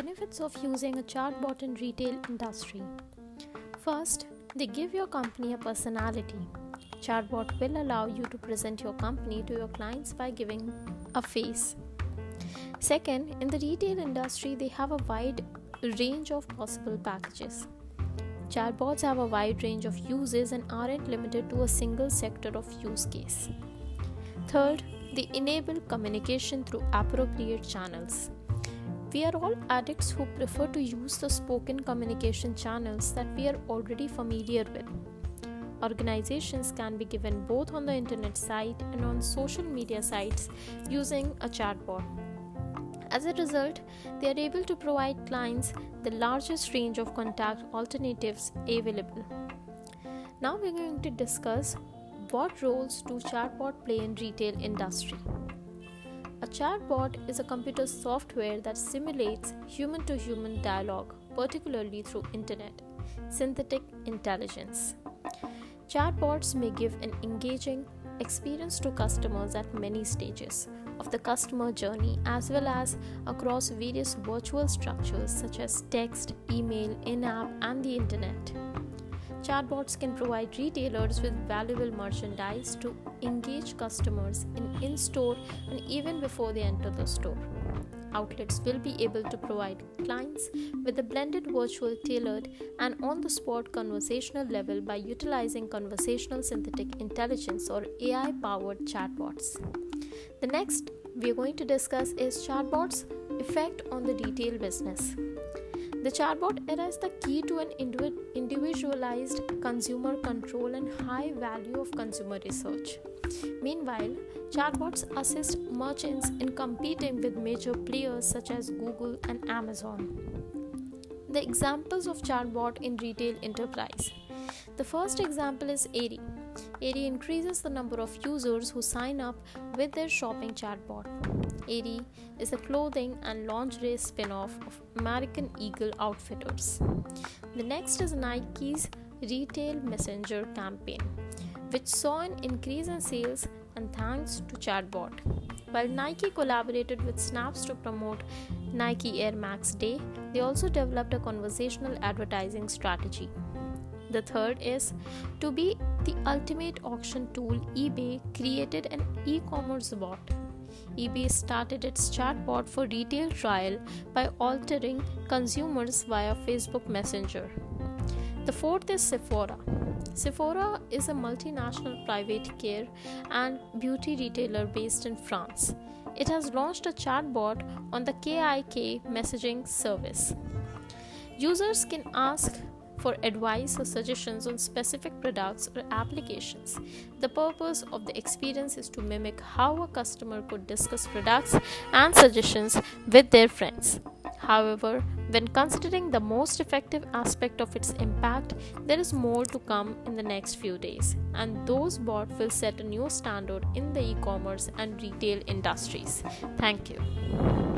Benefits of using a chatbot in retail industry. First, they give your company a personality. Chatbot will allow you to present your company to your clients by giving a face. Second, in the retail industry, they have a wide range of possible packages. Chatbots have a wide range of uses and aren't limited to a single sector of use case. Third, they enable communication through appropriate channels. We are all addicts who prefer to use the spoken communication channels that we are already familiar with. Organizations can be given both on the internet site and on social media sites using a chatbot. As a result, they are able to provide clients the largest range of contact alternatives available. Now we're going to discuss what roles do chatbot play in retail industry. Chatbot is a computer software that simulates human to human dialogue, particularly through internet synthetic intelligence. Chatbots may give an engaging experience to customers at many stages of the customer journey as well as across various virtual structures such as text, email, in app, and the internet. Chatbots can provide retailers with valuable merchandise to engage customers in in store and even before they enter the store. Outlets will be able to provide clients with a blended virtual tailored and on the spot conversational level by utilizing conversational synthetic intelligence or AI powered chatbots. The next we are going to discuss is chatbots effect on the retail business. The chatbot era is the key to an individualized consumer control and high value of consumer research. Meanwhile, chatbots assist merchants in competing with major players such as Google and Amazon. The examples of chatbot in retail enterprise. The first example is Aerie. Aerie increases the number of users who sign up with their shopping chatbot. Aerie is a clothing and lingerie spin off of American Eagle Outfitters. The next is Nike's Retail Messenger campaign, which saw an increase in sales and thanks to chatbot. While Nike collaborated with Snaps to promote Nike Air Max Day, they also developed a conversational advertising strategy. The third is to be the ultimate auction tool, eBay created an e commerce bot. eBay started its chatbot for retail trial by altering consumers via Facebook Messenger. The fourth is Sephora. Sephora is a multinational private care and beauty retailer based in France. It has launched a chatbot on the KIK messaging service. Users can ask for advice or suggestions on specific products or applications. The purpose of the experience is to mimic how a customer could discuss products and suggestions with their friends. However, when considering the most effective aspect of its impact, there is more to come in the next few days, and those bots will set a new standard in the e commerce and retail industries. Thank you.